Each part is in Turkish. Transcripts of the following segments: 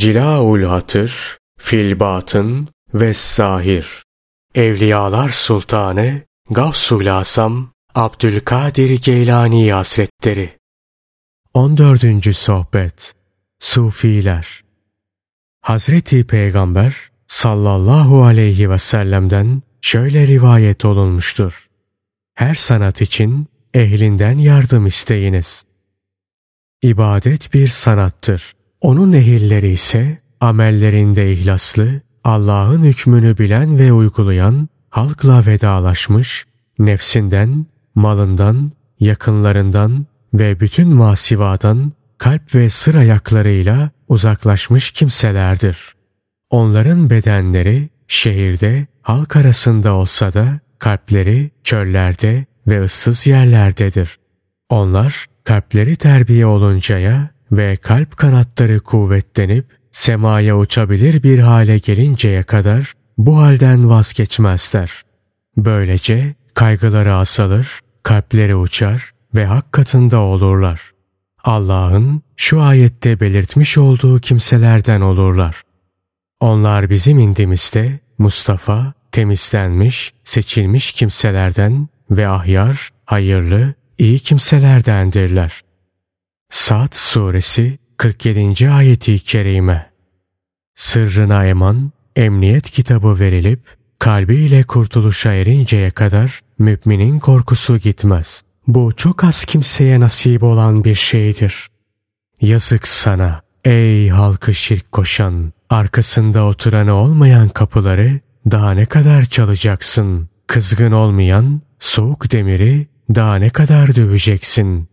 Cilaul Hatır, Filbatın ve Zahir. Evliyalar Sultanı Gavsul Asam Abdülkadir Geylani Hazretleri 14. Sohbet Sufiler Hazreti Peygamber sallallahu aleyhi ve sellem'den şöyle rivayet olunmuştur. Her sanat için ehlinden yardım isteyiniz. İbadet bir sanattır. Onun ehilleri ise amellerinde ihlaslı, Allah'ın hükmünü bilen ve uygulayan, halkla vedalaşmış, nefsinden, malından, yakınlarından ve bütün masivadan kalp ve sır ayaklarıyla uzaklaşmış kimselerdir. Onların bedenleri şehirde, halk arasında olsa da kalpleri çöllerde ve ıssız yerlerdedir. Onlar kalpleri terbiye oluncaya ve kalp kanatları kuvvetlenip semaya uçabilir bir hale gelinceye kadar bu halden vazgeçmezler. Böylece kaygıları azalır, kalpleri uçar ve hak katında olurlar. Allah'ın şu ayette belirtmiş olduğu kimselerden olurlar. Onlar bizim indimizde Mustafa, temizlenmiş, seçilmiş kimselerden ve ahyar, hayırlı, iyi kimselerdendirler. Saat Suresi 47. ayeti kerime Sırrına eman, emniyet kitabı verilip, kalbiyle kurtuluşa erinceye kadar müminin korkusu gitmez. Bu çok az kimseye nasip olan bir şeydir. Yazık sana ey halkı şirk koşan, arkasında oturanı olmayan kapıları daha ne kadar çalacaksın? Kızgın olmayan soğuk demiri daha ne kadar döveceksin?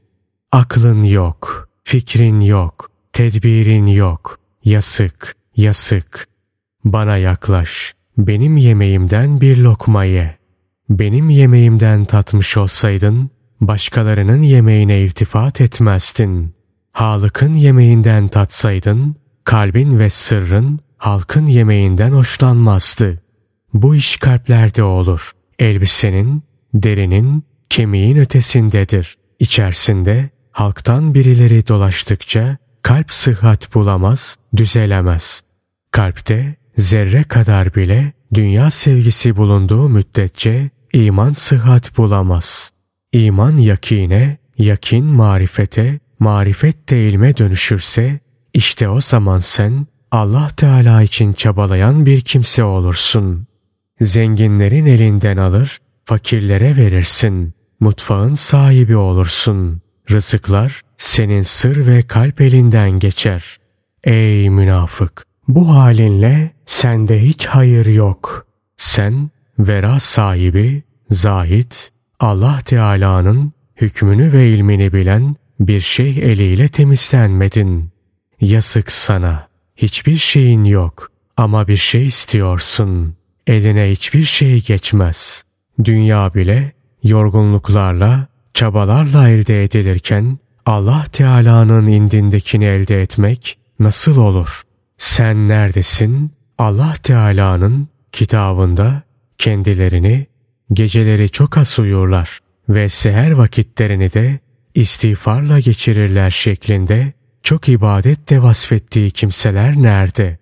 Aklın yok, fikrin yok, tedbirin yok. Yasık, yasık. Bana yaklaş, benim yemeğimden bir lokma ye. Benim yemeğimden tatmış olsaydın, başkalarının yemeğine irtifat etmezdin. Halık'ın yemeğinden tatsaydın, kalbin ve sırrın halkın yemeğinden hoşlanmazdı. Bu iş kalplerde olur. Elbisenin, derinin, kemiğin ötesindedir. İçerisinde halktan birileri dolaştıkça kalp sıhhat bulamaz, düzelemez. Kalpte zerre kadar bile dünya sevgisi bulunduğu müddetçe iman sıhhat bulamaz. İman yakine, yakin marifete, marifet de ilme dönüşürse işte o zaman sen Allah Teala için çabalayan bir kimse olursun. Zenginlerin elinden alır, fakirlere verirsin. Mutfağın sahibi olursun. Rızıklar senin sır ve kalp elinden geçer. Ey münafık! Bu halinle sende hiç hayır yok. Sen vera sahibi, zahit, Allah Teala'nın hükmünü ve ilmini bilen bir şey eliyle temizlenmedin. Yazık sana. Hiçbir şeyin yok ama bir şey istiyorsun. Eline hiçbir şey geçmez. Dünya bile yorgunluklarla, çabalarla elde edilirken Allah Teala'nın indindekini elde etmek nasıl olur? Sen neredesin? Allah Teala'nın kitabında kendilerini geceleri çok az uyurlar ve seher vakitlerini de istiğfarla geçirirler şeklinde çok ibadetle vasfettiği kimseler nerede?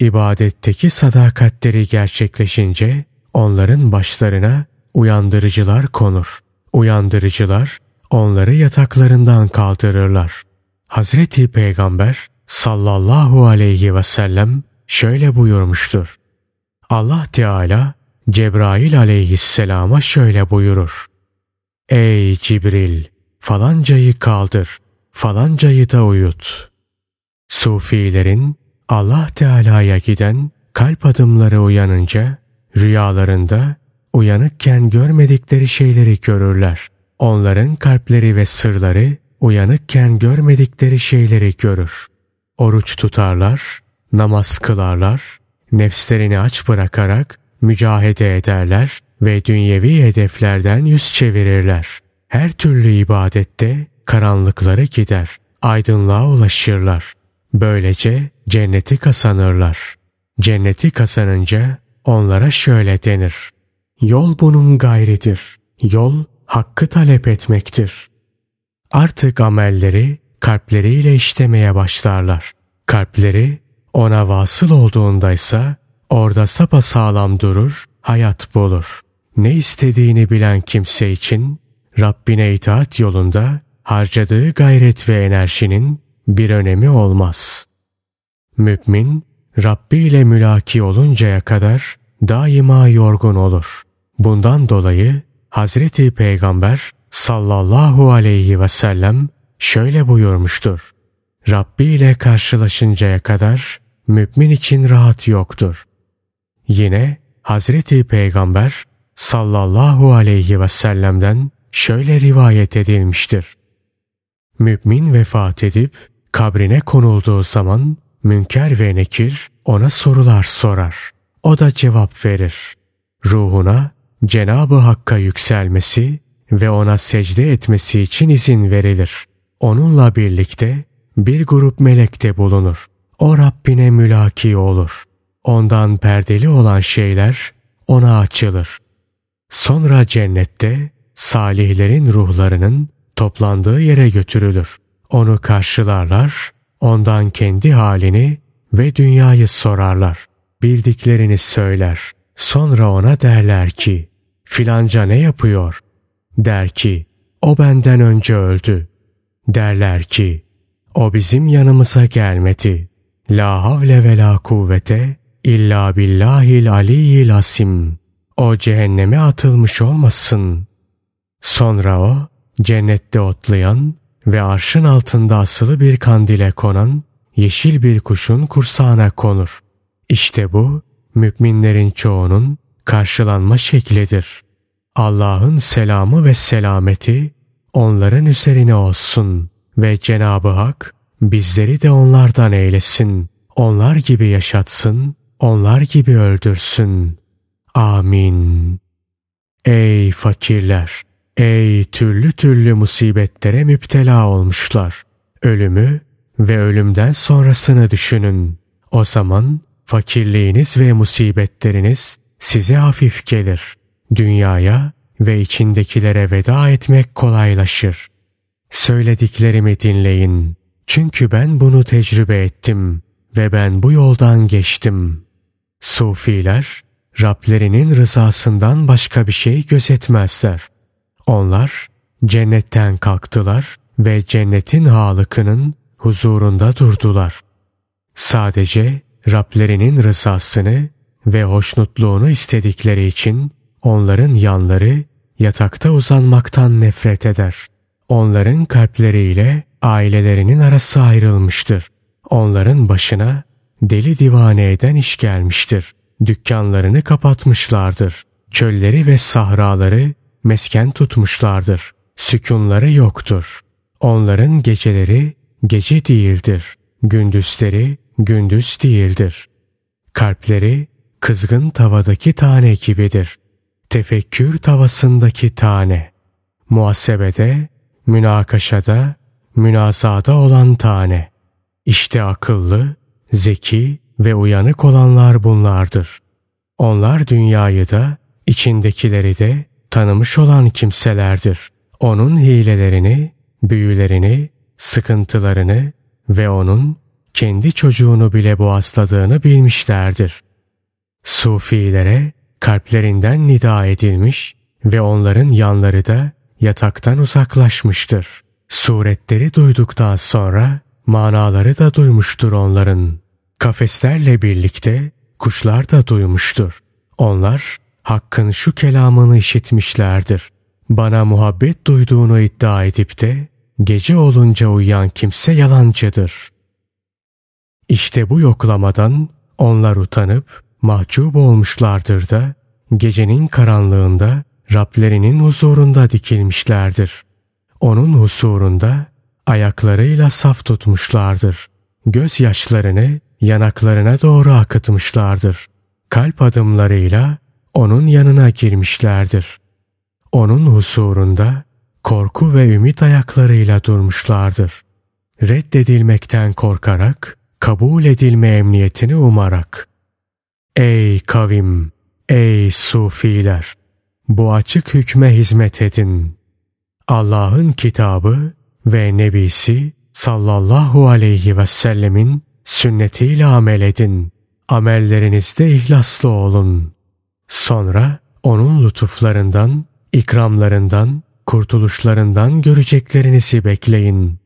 İbadetteki sadakatleri gerçekleşince onların başlarına uyandırıcılar konur. Uyandırıcılar onları yataklarından kaldırırlar. Hazreti Peygamber sallallahu aleyhi ve sellem şöyle buyurmuştur. Allah Teala Cebrail aleyhisselama şöyle buyurur. Ey Cibril falancayı kaldır, falancayı da uyut. Sufilerin Allah Teala'ya giden kalp adımları uyanınca rüyalarında uyanıkken görmedikleri şeyleri görürler. Onların kalpleri ve sırları uyanıkken görmedikleri şeyleri görür. Oruç tutarlar, namaz kılarlar, nefslerini aç bırakarak mücahede ederler ve dünyevi hedeflerden yüz çevirirler. Her türlü ibadette karanlıkları gider, aydınlığa ulaşırlar. Böylece cenneti kazanırlar. Cenneti kazanınca onlara şöyle denir. Yol bunun gayridir. Yol hakkı talep etmektir. Artık amelleri kalpleriyle işlemeye başlarlar. Kalpleri ona vasıl olduğundaysa orada sağlam durur, hayat bulur. Ne istediğini bilen kimse için Rabbine itaat yolunda harcadığı gayret ve enerjinin bir önemi olmaz. Mümin, Rabbi ile mülaki oluncaya kadar daima yorgun olur. Bundan dolayı Hazreti Peygamber sallallahu aleyhi ve sellem şöyle buyurmuştur. Rabbi ile karşılaşıncaya kadar mümin için rahat yoktur. Yine Hazreti Peygamber sallallahu aleyhi ve sellem'den şöyle rivayet edilmiştir. Mümin vefat edip kabrine konulduğu zaman Münker ve Nekir ona sorular sorar. O da cevap verir. Ruhuna Cenabı Hakk'a yükselmesi ve ona secde etmesi için izin verilir. Onunla birlikte bir grup melek de bulunur. O Rabbine mülaki olur. Ondan perdeli olan şeyler ona açılır. Sonra cennette salihlerin ruhlarının toplandığı yere götürülür. Onu karşılarlar Ondan kendi halini ve dünyayı sorarlar. Bildiklerini söyler. Sonra ona derler ki, filanca ne yapıyor? Der ki, o benden önce öldü. Derler ki, o bizim yanımıza gelmedi. La havle ve la kuvvete illa billahil aliyyil asim. O cehenneme atılmış olmasın. Sonra o cennette otlayan ve arşın altında asılı bir kandile konan yeşil bir kuşun kursağına konur. İşte bu müminlerin çoğunun karşılanma şeklidir. Allah'ın selamı ve selameti onların üzerine olsun ve Cenabı Hak bizleri de onlardan eylesin. Onlar gibi yaşatsın, onlar gibi öldürsün. Amin. Ey fakirler! Ey türlü türlü musibetlere müptela olmuşlar. Ölümü ve ölümden sonrasını düşünün. O zaman fakirliğiniz ve musibetleriniz size hafif gelir. Dünyaya ve içindekilere veda etmek kolaylaşır. Söylediklerimi dinleyin. Çünkü ben bunu tecrübe ettim ve ben bu yoldan geçtim. Sufiler, Rablerinin rızasından başka bir şey gözetmezler. Onlar cennetten kalktılar ve cennetin halıkının huzurunda durdular. Sadece Rablerinin rızasını ve hoşnutluğunu istedikleri için onların yanları yatakta uzanmaktan nefret eder. Onların kalpleriyle ailelerinin arası ayrılmıştır. Onların başına deli divane eden iş gelmiştir. Dükkanlarını kapatmışlardır. Çölleri ve sahraları mesken tutmuşlardır. Sükunları yoktur. Onların geceleri gece değildir. Gündüzleri gündüz değildir. Kalpleri kızgın tavadaki tane gibidir. Tefekkür tavasındaki tane. Muhasebede, münakaşada, münazada olan tane. İşte akıllı, zeki ve uyanık olanlar bunlardır. Onlar dünyayı da, içindekileri de tanımış olan kimselerdir. Onun hilelerini, büyülerini, sıkıntılarını ve onun kendi çocuğunu bile boğazladığını bilmişlerdir. Sufilere kalplerinden nida edilmiş ve onların yanları da yataktan uzaklaşmıştır. Suretleri duyduktan sonra manaları da duymuştur onların. Kafeslerle birlikte kuşlar da duymuştur. Onlar Hakk'ın şu kelamını işitmişlerdir. Bana muhabbet duyduğunu iddia edip de gece olunca uyuyan kimse yalancıdır. İşte bu yoklamadan onlar utanıp mahcup olmuşlardır da gecenin karanlığında Rablerinin huzurunda dikilmişlerdir. Onun huzurunda ayaklarıyla saf tutmuşlardır. Gözyaşlarını yanaklarına doğru akıtmışlardır. Kalp adımlarıyla onun yanına girmişlerdir. Onun husurunda korku ve ümit ayaklarıyla durmuşlardır. Reddedilmekten korkarak, kabul edilme emniyetini umarak. Ey kavim, ey sufiler! Bu açık hükme hizmet edin. Allah'ın kitabı ve Nebisi sallallahu aleyhi ve sellemin sünnetiyle amel edin. Amellerinizde ihlaslı olun. Sonra onun lütuflarından, ikramlarından, kurtuluşlarından göreceklerinizi bekleyin.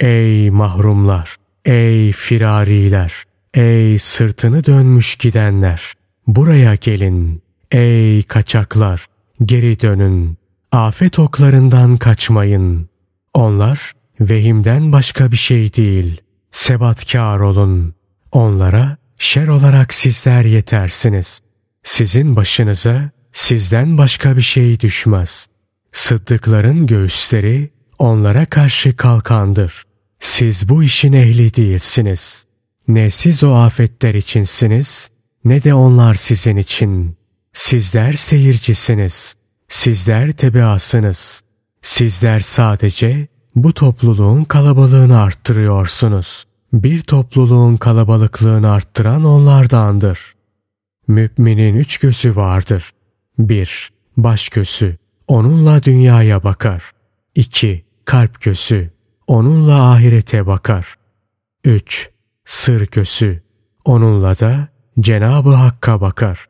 Ey mahrumlar, ey firariler, ey sırtını dönmüş gidenler, buraya gelin. Ey kaçaklar, geri dönün. Afet oklarından kaçmayın. Onlar vehimden başka bir şey değil. Sebatkar olun. Onlara şer olarak sizler yetersiniz. Sizin başınıza sizden başka bir şey düşmez. Sıddıkların göğüsleri onlara karşı kalkandır. Siz bu işin ehli değilsiniz. Ne siz o afetler içinsiniz ne de onlar sizin için. Sizler seyircisiniz. Sizler tebaasınız. Sizler sadece bu topluluğun kalabalığını arttırıyorsunuz. Bir topluluğun kalabalıklığını arttıran onlardandır. Müminin üç gözü vardır. 1. Baş gözü. Onunla dünyaya bakar. 2. Kalp gözü. Onunla ahirete bakar. 3. Sır gözü. Onunla da Cenab-ı Hakk'a bakar.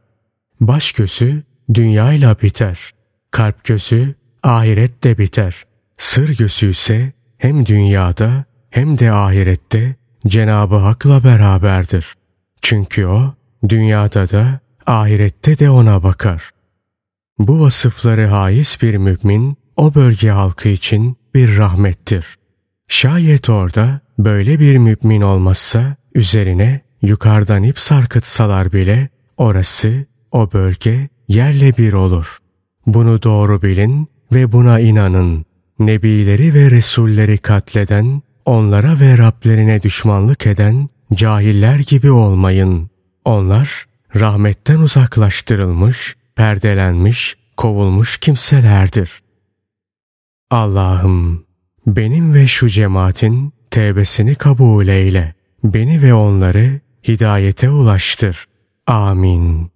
Baş gözü dünyayla biter. Kalp gözü ahirette biter. Sır gözü ise hem dünyada hem de ahirette Cenab-ı Hak'la beraberdir. Çünkü o dünyada da ahirette de ona bakar. Bu vasıfları haiz bir mümin o bölge halkı için bir rahmettir. Şayet orada böyle bir mümin olmazsa üzerine yukarıdan ip sarkıtsalar bile orası, o bölge yerle bir olur. Bunu doğru bilin ve buna inanın. Nebileri ve Resulleri katleden, onlara ve Rablerine düşmanlık eden cahiller gibi olmayın. Onlar rahmetten uzaklaştırılmış, perdelenmiş, kovulmuş kimselerdir. Allah'ım benim ve şu cemaatin tevbesini kabul eyle. Beni ve onları hidayete ulaştır. Amin.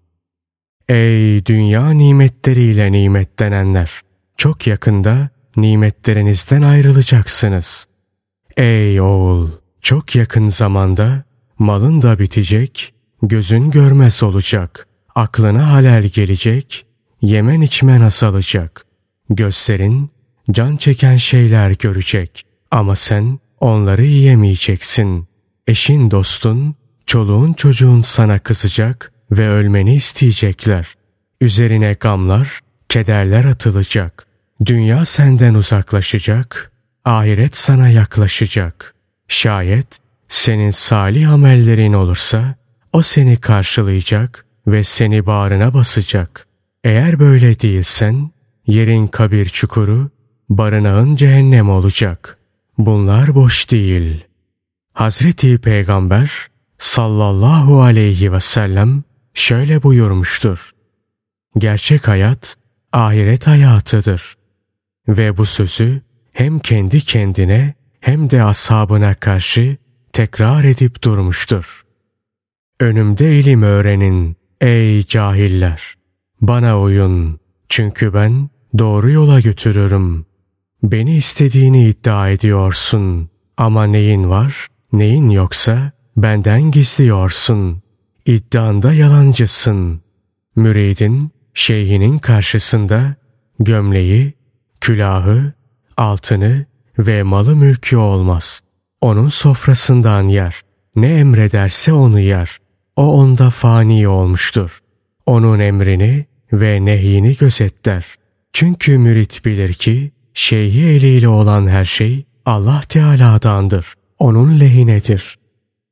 Ey dünya nimetleriyle nimetlenenler! Çok yakında nimetlerinizden ayrılacaksınız. Ey oğul! Çok yakın zamanda malın da bitecek, gözün görmez olacak, aklına halel gelecek, yemen içmen asalacak. Gözlerin can çeken şeyler görecek ama sen onları yiyemeyeceksin. Eşin dostun, çoluğun çocuğun sana kızacak ve ölmeni isteyecekler. Üzerine gamlar, kederler atılacak. Dünya senden uzaklaşacak, ahiret sana yaklaşacak. Şayet senin salih amellerin olursa o seni karşılayacak ve seni bağrına basacak. Eğer böyle değilsen yerin kabir çukuru, barınağın cehennem olacak. Bunlar boş değil. Hazreti Peygamber sallallahu aleyhi ve sellem şöyle buyurmuştur. Gerçek hayat ahiret hayatıdır. Ve bu sözü hem kendi kendine hem de ashabına karşı tekrar edip durmuştur. Önümde ilim öğrenin ey cahiller. Bana uyun çünkü ben doğru yola götürürüm. Beni istediğini iddia ediyorsun ama neyin var neyin yoksa benden gizliyorsun. İddianda yalancısın. Müridin, şeyhinin karşısında gömleği, külahı, altını ve malı mülkü olmaz. Onun sofrasından yer. Ne emrederse onu yer. O onda fani olmuştur. Onun emrini ve nehyini gözetler. Çünkü mürit bilir ki şeyhi eliyle olan her şey Allah Teala'dandır. Onun lehinedir.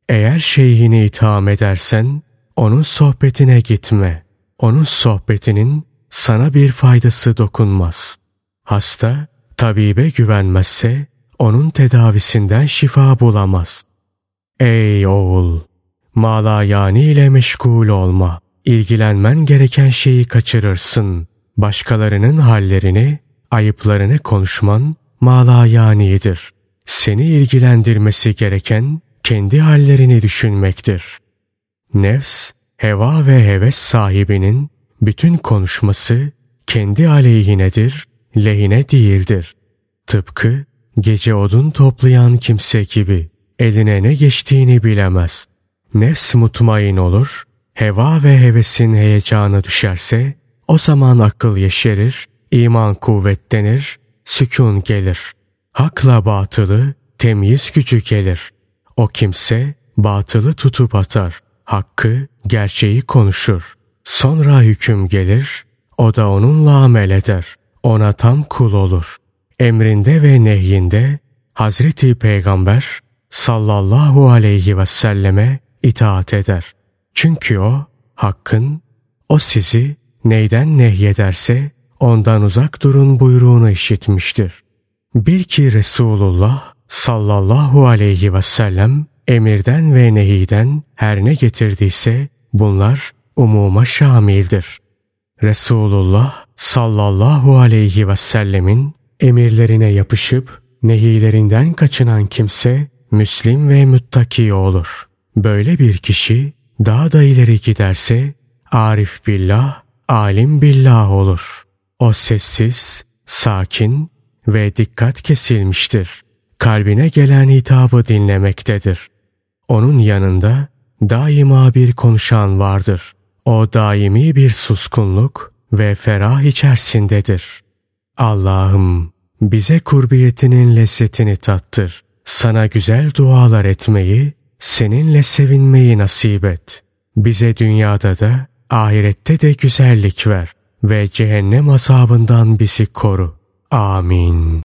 Eğer şeyhini itham edersen onun sohbetine gitme. Onun sohbetinin sana bir faydası dokunmaz. Hasta tabibe güvenmezse onun tedavisinden şifa bulamaz. Ey oğul! Malayani ile meşgul olma. İlgilenmen gereken şeyi kaçırırsın. Başkalarının hallerini, ayıplarını konuşman malayanidir. Seni ilgilendirmesi gereken kendi hallerini düşünmektir. Nefs, heva ve heves sahibinin bütün konuşması kendi aleyhinedir, lehine değildir. Tıpkı gece odun toplayan kimse gibi. eline ne geçtiğini bilemez. Nefs mutmain olur, heva ve hevesin heyecanı düşerse o zaman akıl yeşerir, iman kuvvetlenir, sükun gelir. Hakla batılı temyiz gücü gelir. O kimse batılı tutup atar, hakkı, gerçeği konuşur. Sonra hüküm gelir, o da onunla amel eder. Ona tam kul olur. Emrinde ve nehyinde Hazreti Peygamber sallallahu aleyhi ve selleme itaat eder. Çünkü o hakkın, o sizi neyden nehyederse ondan uzak durun buyruğunu işitmiştir. Bil ki Resulullah sallallahu aleyhi ve sellem emirden ve nehiden her ne getirdiyse bunlar umuma şamildir. Resulullah sallallahu aleyhi ve sellemin emirlerine yapışıp nehilerinden kaçınan kimse müslim ve müttaki olur. Böyle bir kişi daha da ileri giderse arif billah, alim billah olur. O sessiz, sakin ve dikkat kesilmiştir. Kalbine gelen hitabı dinlemektedir. Onun yanında daima bir konuşan vardır. O daimi bir suskunluk ve ferah içerisindedir. Allah'ım bize kurbiyetinin lezzetini tattır. Sana güzel dualar etmeyi, seninle sevinmeyi nasip et. Bize dünyada da, ahirette de güzellik ver ve cehennem azabından bizi koru. Amin.